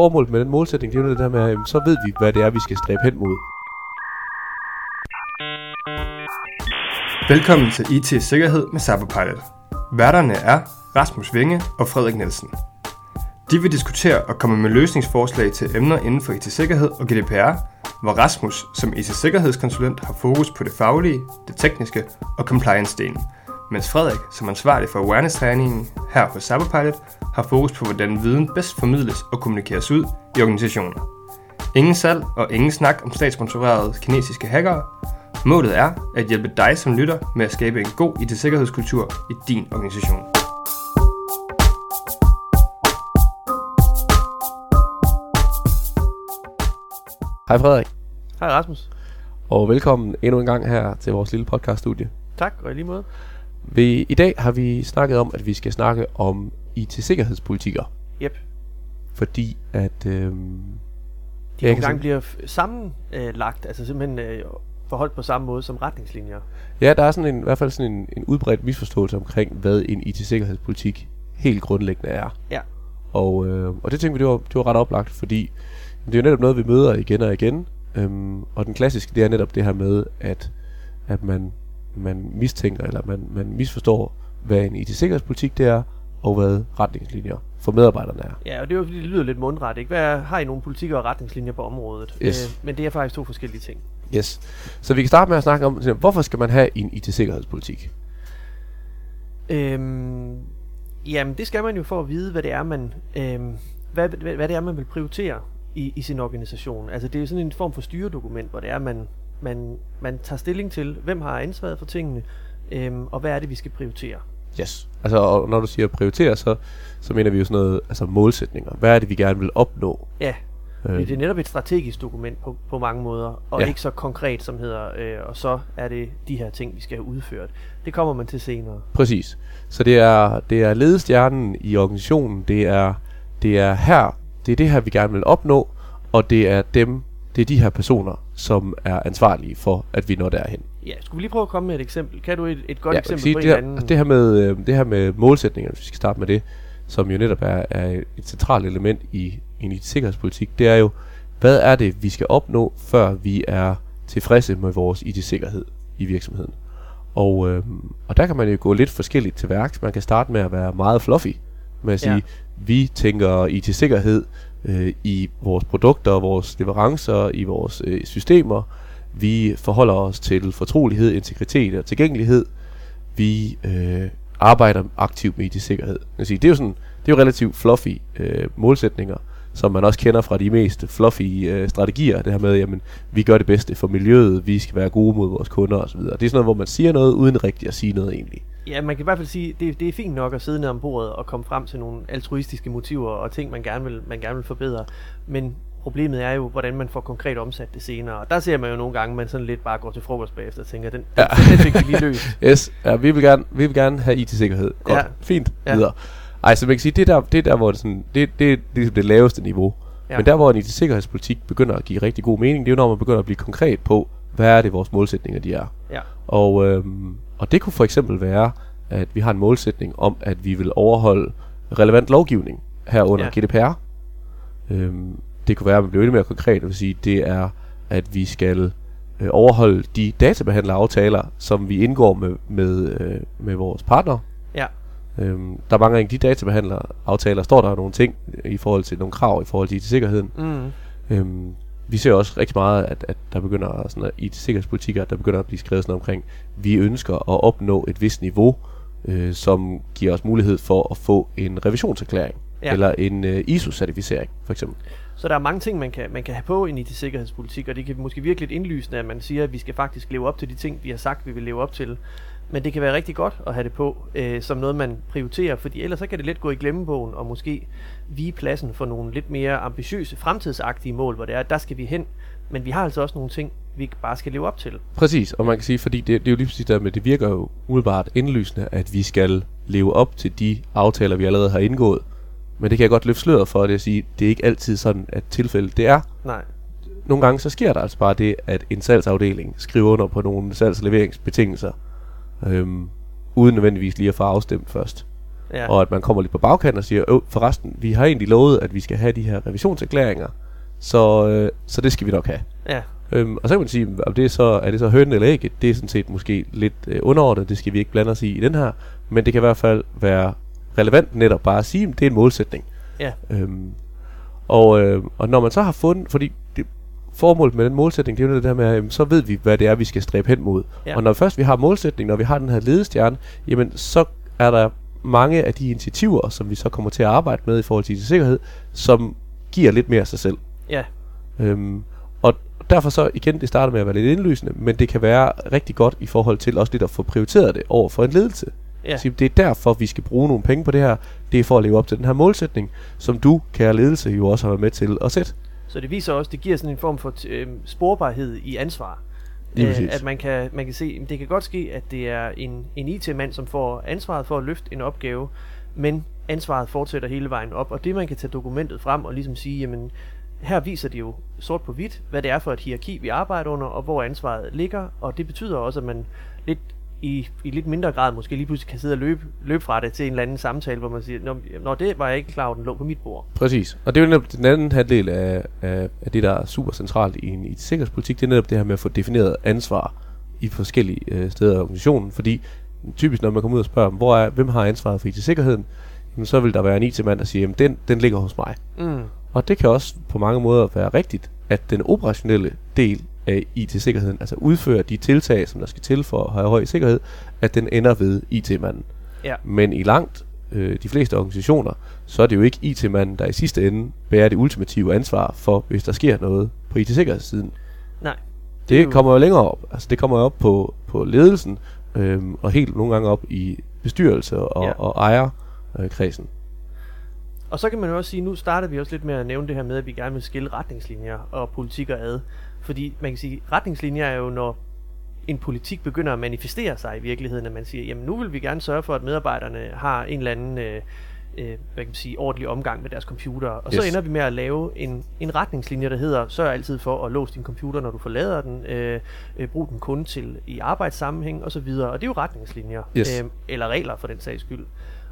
Formålet med den målsætning, det er jo det der med, at så ved vi, hvad det er, vi skal stræbe hen mod. Velkommen til IT Sikkerhed med Cyberpilot. Værterne er Rasmus Vinge og Frederik Nielsen. De vil diskutere og komme med løsningsforslag til emner inden for IT-sikkerhed og GDPR, hvor Rasmus som IT-sikkerhedskonsulent har fokus på det faglige, det tekniske og compliance-delen, mens Frederik som ansvarlig for awareness-træningen her på Cyberpilot har fokus på, hvordan viden bedst formidles og kommunikeres ud i organisationer. Ingen salg og ingen snak om statssponsorerede kinesiske hackere. Målet er at hjælpe dig som lytter med at skabe en god IT-sikkerhedskultur i din organisation. Hej Frederik, Hej Rasmus. og velkommen endnu en gang her til vores lille podcaststudie. Tak, og i lige måde. Vi, I dag har vi snakket om, at vi skal snakke om IT-sikkerhedspolitikker, Yep. fordi at... Øhm, De nogle gange bliver sammenlagt, altså simpelthen øh, forholdt på samme måde som retningslinjer. Ja, der er sådan en, i hvert fald sådan en, en udbredt misforståelse omkring, hvad en IT-sikkerhedspolitik helt grundlæggende er. Ja. Og, øh, og det tænkte vi, det var, det var ret oplagt, fordi det er jo netop noget, vi møder igen og igen. Øhm, og den klassiske, det er netop det her med, at, at man, man mistænker, eller man, man misforstår, hvad en IT-sikkerhedspolitik det er, og hvad retningslinjer for medarbejderne er. Ja, og det er jo fordi, det lyder lidt mundret, ikke? Hvad er, har I nogle politikker og retningslinjer på området? Yes. Øh, men det er faktisk to forskellige ting. Yes. Så vi kan starte med at snakke om, hvorfor skal man have en IT-sikkerhedspolitik? Øhm, jamen, det skal man jo for at vide, hvad det er, man, øhm, hvad, hvad, hvad det er, man vil prioritere i, i sin organisation. Altså, det er sådan en form for styredokument, hvor det er, man, man, man tager stilling til, hvem har ansvaret for tingene, øhm, og hvad er det, vi skal prioritere. Yes. Altså, og når du siger prioritere, så, så mener vi jo sådan noget, altså målsætninger. Hvad er det, vi gerne vil opnå? Ja, Øh, Det er netop et strategisk dokument på, på mange måder, og Ja. ikke så konkret som hedder, øh, og så er det de her ting, vi skal have udført. Det kommer man til senere. Præcis. Så det er, det er ledestjernen i organisationen, det er, det er her, det er det her, vi gerne vil opnå, og det er dem, det er de her personer, som er ansvarlige for, at vi når derhen. Ja, skulle vi lige prøve at komme med et eksempel? Kan du et, et godt ja, eksempel sige, på det, en her, anden? det, her med, øh, det her med målsætninger, hvis vi skal starte med det, som jo netop er, er et centralt element i, i en sikkerhedspolitik, det er jo, hvad er det, vi skal opnå, før vi er tilfredse med vores IT-sikkerhed i virksomheden. Og, øh, og der kan man jo gå lidt forskelligt til værks. Man kan starte med at være meget fluffy, med at sige, Ja. vi tænker IT-sikkerhed øh, i vores produkter, vores leverancer, i vores øh, systemer. Vi forholder os til fortrolighed, integritet og tilgængelighed. Vi øh, arbejder aktivt med IT-sikkerhed. Vil sige, Det er jo sådan, det er jo relativt fluffy øh, målsætninger, som man også kender fra de mest fluffy øh, strategier. Det her med, jamen, vi gør det bedste for miljøet, vi skal være gode mod vores kunder osv. Det er sådan noget, hvor man siger noget, uden rigtigt at sige noget egentlig. Ja, man kan i hvert fald sige, det, det er fint nok at sidde ned om bordet og komme frem til nogle altruistiske motiver og ting, man gerne vil, man gerne vil forbedre. Men problemet er jo, hvordan man får konkret omsat det senere. Og der ser man jo nogle gange, at man sådan lidt bare går til frokost bagefter og tænker, den, Ja. den, fik vi lige løst. Yes, ja, vi, vil gerne, vi vil gerne have IT-sikkerhed. Godt, Ja. fint, Ja. videre. Ej, så man kan sige, det er der, det er der hvor det, sådan, det, det er ligesom det laveste niveau. Ja. Men der, hvor en IT-sikkerhedspolitik begynder at give rigtig god mening, det er jo, når man begynder at blive konkret på, hvad er det, vores målsætninger de er. Ja. Og, øhm, og det kunne for eksempel være, at vi har en målsætning om, at vi vil overholde relevant lovgivning herunder. Ja. GDPR. Øhm, det kunne være, at man bliver endnu mere konkret, vil sige, det er, at vi skal øh, overholde de databehandleraftaler, som vi indgår med, med, øh, med vores partnere. Ja. Øhm, der er mange af de databehandleraftaler, står der nogle ting i forhold til nogle krav i forhold til IT-sikkerheden. Mm. Øhm, vi ser også rigtig meget, at, at der begynder sådan at, i sikkerhedspolitikker, der begynder at blive skrevet sådan omkring, vi ønsker at opnå et vist niveau, øh, som giver os mulighed for at få en revisionserklæring. Ja. eller en øh, ISO-certificering, for eksempel. Så der er mange ting, man kan, man kan have på i det sikkerhedspolitik, og det kan måske virke lidt indlysende, at man siger, at vi skal faktisk leve op til de ting, vi har sagt, vi vil leve op til. Men det kan være rigtig godt at have det på, øh, som noget, man prioriterer, fordi ellers så kan det let gå i glemmebogen, og måske vige pladsen for nogle lidt mere ambitiøse, fremtidsagtige mål, hvor det er, at der skal vi hen. Men vi har altså også nogle ting, vi bare skal leve op til. Præcis, og man kan sige, fordi det, det er jo lige præcis der med, det virker jo umiddelbart indlysende, at vi skal leve op til de aftaler, vi allerede har indgået. Men det kan jeg godt løfte sløret for, det at sige, det er ikke altid sådan, at tilfældet det er. Nej. Nogle gange så sker der altså bare det, at en salgsafdeling skriver under på nogle salgsleveringsbetingelser, øhm, uden nødvendigvis lige at få afstemt først. Ja. Og at man kommer lidt på bagkanten og siger, øh, forresten, vi har egentlig lovet, at vi skal have de her revisionserklæringer, så, øh, så det skal vi nok have. Ja, Øhm, og så kan man sige, om det er så, er det så høn eller ægget, det er sådan set måske lidt øh, underordnet, det skal vi ikke blande os i i den her, men det kan i hvert fald være relevant netop bare at sige, at det er en målsætning. ja, Øhm, og, øh, og når man så har fundet, fordi det, formålet med den målsætning, det er jo det der med, at så ved vi, hvad det er, vi skal stræbe hen mod. Ja. Og når først vi har målsætning, når vi har den her ledestjerne, jamen så er der mange af de initiativer, som vi så kommer til at arbejde med i forhold til sikkerhed, som giver lidt mere af sig selv. ja, Øhm, og derfor så igen, det starter med at være lidt indlysende, men det kan være rigtig godt i forhold til også lidt at få prioriteret det over for en ledelse. Ja. Sige, det er derfor, vi skal bruge nogle penge på det her. Det er for at leve op til den her målsætning, som du, kære ledelse, jo også har været med til at sætte. Så det viser også, det giver sådan en form for øh, sporbarhed i ansvar. Øh, at man kan, man kan se, det kan godt ske, at det er en, en IT-mand, som får ansvaret for at løfte en opgave, men ansvaret fortsætter hele vejen op, og det man kan tage dokumentet frem og ligesom sige, jamen her viser det jo sort på hvidt, hvad det er for et hierarki, vi arbejder under, og hvor ansvaret ligger, og det betyder også, at man lidt i, i lidt mindre grad måske lige pludselig kan sidde og løbe, løbe fra det til en eller anden samtale, hvor man siger, Nå, Nå det var jeg ikke klar over, den lå på mit bord. Præcis. Og det er jo netop den anden halvdel af, af, af det, der er super centralt i en i sikkerhedspolitik, det er netop det her med at få defineret ansvar i forskellige øh, steder i organisationen. Fordi typisk, når man kommer ud og spørger, hvor er, hvem har ansvaret for IT-sikkerheden, jamen, så vil der være en IT-mand, der siger, jamen den, den ligger hos mig. Mm. Og det kan også på mange måder være rigtigt, at den operationelle del af IT-sikkerheden, altså udfører de tiltag, som der skal til for at have høj sikkerhed, at den ender ved IT-manden. Ja. Men i langt øh, de fleste organisationer, så er det jo ikke IT-manden, der i sidste ende bærer det ultimative ansvar for, hvis der sker noget på IT-sikkerhedssiden. Nej. Det, det kommer jo længere op. Altså det kommer jo op på, på ledelsen, øhm, og helt nogle gange op i bestyrelse og, Ja. og ejerkredsen. Og så kan man jo også sige, nu starter vi også lidt med at nævne det her med, at vi gerne vil skille retningslinjer og politikker ad. Fordi man kan sige, retningslinjer er jo, når en politik begynder at manifestere sig i virkeligheden, at man siger, jamen nu vil vi gerne sørge for, at medarbejderne har en eller anden øh, øh, hvad kan man sige, ordentlig omgang med deres computer. Og så Yes. ender vi med at lave en, en retningslinje, der hedder, sørg altid for at låse din computer, når du forlader den, øh, øh, brug den kun til i arbejdssammenhæng osv. Og det er jo retningslinjer, Yes. øh, eller regler for den sags skyld.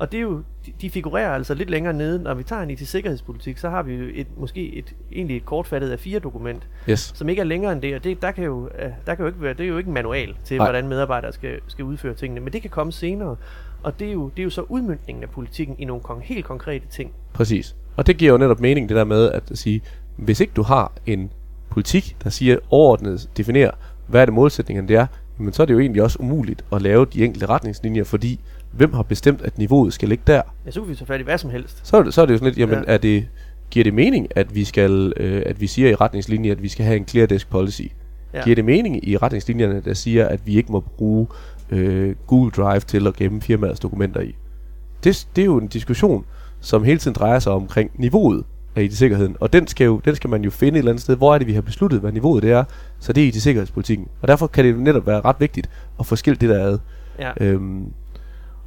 Og det er jo, de, figurerer altså lidt længere nede. Når vi tager en IT-sikkerhedspolitik, så har vi jo et, måske et, egentlig et kortfattet af fire dokument, Yes. som ikke er længere end det, og det, der kan jo, øh, der kan jo ikke være, det er jo ikke en manual til, Nej. hvordan medarbejdere skal, skal udføre tingene, men det kan komme senere, og det er jo, det er jo så udmyndningen af politikken i nogle kon- helt konkrete ting. Præcis. Og det giver jo netop mening, det der med at sige, hvis ikke du har en politik, der siger overordnet definerer, hvad er det målsætningerne det er, men så er det jo egentlig også umuligt at lave de enkelte retningslinjer, fordi hvem har bestemt, at niveauet skal ligge der? Ja, så kan vi tage fat i hvad som helst. Så er det, så er det jo sådan lidt, jamen Ja. er det, giver det mening, at vi skal, øh, at vi siger i retningslinjer, at vi skal have en clear desk policy? Ja. Giver det mening i retningslinjerne, der siger, at vi ikke må bruge øh, Google Drive til at gemme firmaets dokumenter i? Det, det er jo en diskussion, som hele tiden drejer sig omkring niveauet af IT-sikkerheden, og den skal, jo, den skal man jo finde et eller andet sted. Hvor er det, vi har besluttet, hvad niveauet det er? Så det er IT-sikkerhedspolitikken. Og derfor kan det jo netop være ret vigtigt at få skilt det der ad. Ja. Øhm,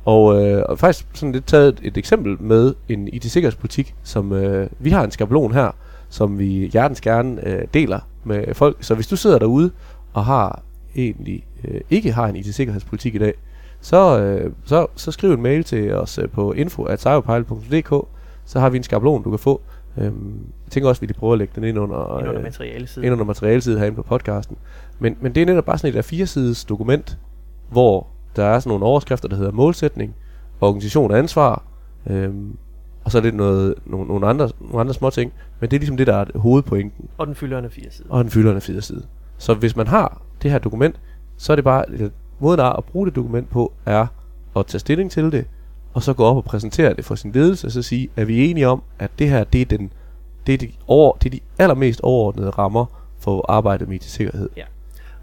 og, øh, og faktisk sådan lidt taget et, et eksempel med en IT-sikkerhedspolitik, som øh, vi har en skabelon her, som vi hjertens gerne øh, deler med folk. Så hvis du sidder derude og har egentlig øh, ikke har en IT-sikkerhedspolitik i dag, så, øh, så, så skriv en mail til os øh, på info.cyberpilot.dk, så har vi en skabelon, du kan få. Øhm, jeg tænker også, at vi lige prøver at lægge den ind under, Ind under øh, materialesiden. ind under materialesiden herinde på podcasten. Men, men det er netop bare sådan et A4-sides dokument, hvor der er sådan nogle overskrifter, der hedder målsætning, organisation og ansvar, øhm, og så er det noget, nogle, nogle, andre, nogle andre små ting, men det er ligesom det, der er hovedpointen, Og den fylder en af fire sider. og den fylder en fire side. Så hvis man har det her dokument, så er det bare, måden at bruge det dokument på, er at tage stilling til det, og så gå op og præsentere det for sin ledelse, og så sige, er vi enige om, at det her, det er, den, det er, de, over, det er de allermest overordnede rammer for arbejdet med IT-sikkerhed.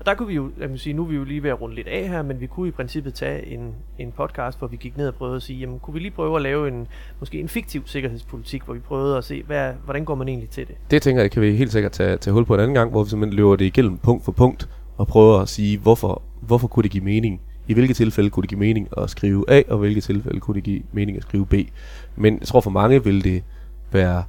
Og der kunne vi jo, jeg kan sige, nu er vi jo lige ved at runde lidt af her, men vi kunne i princippet tage en, en podcast, hvor vi gik ned og prøvede at sige, jamen kunne vi lige prøve at lave en, måske en fiktiv sikkerhedspolitik, hvor vi prøvede at se, hvad, hvordan går man egentlig til det? Det tænker jeg, kan vi helt sikkert tage, tage hul på en anden gang, hvor vi simpelthen løber det igennem punkt for punkt, og prøver at sige, hvorfor, hvorfor kunne det give mening? I hvilke tilfælde kunne det give mening at skrive A, og i hvilke tilfælde kunne det give mening at skrive B? Men jeg tror for mange vil det være,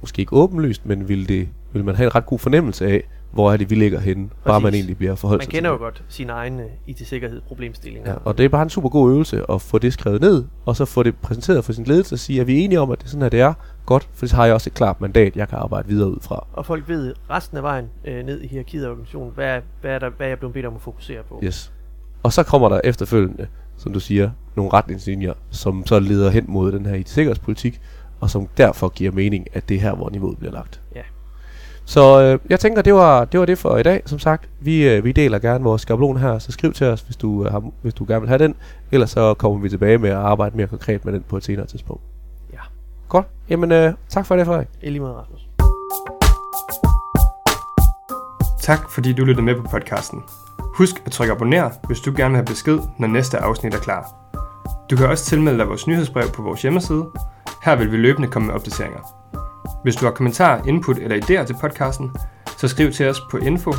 måske ikke åbenlyst, men vil, det, vil man have en ret god fornemmelse af, hvor er det, vi ligger henne, bare man Præcis. egentlig bliver forholdt Man kender jo godt sine egne IT-sikkerhed problemstillinger. Ja, og det er bare en super god øvelse at få det skrevet ned, og så få det præsenteret for sin ledelse og sige, at vi er enige om, at det er sådan her, det er. Godt, for så har jeg også et klart mandat, jeg kan arbejde videre ud fra. Og folk ved resten af vejen øh, ned i hierarkiet af organisationen, hvad, er- hvad, er der, hvad er jeg blevet bedt om at fokusere på. Yes. Og så kommer der efterfølgende, som du siger, nogle retningslinjer, som så leder hen mod den her IT-sikkerhedspolitik, og som derfor giver mening, at det er her, hvor niveauet bliver lagt. Ja. Så øh, jeg tænker, det var, det var det for i dag. Som sagt, vi, øh, vi deler gerne vores skabelon her, så skriv til os, hvis du, øh, har, hvis du gerne vil have den. Ellers så kommer vi tilbage med at arbejde mere konkret med den på et senere tidspunkt. Ja. Godt. Jamen, øh, tak for det, Frederik. I lige måde, Rasmus. Tak fordi du lyttede med på podcasten. Husk at trykke abonner, hvis du gerne vil have besked, når næste afsnit er klar. Du kan også tilmelde dig vores nyhedsbrev på vores hjemmeside. Her vil vi løbende komme med opdateringer. Hvis du har kommentarer, input eller idéer til podcasten, så skriv til os på info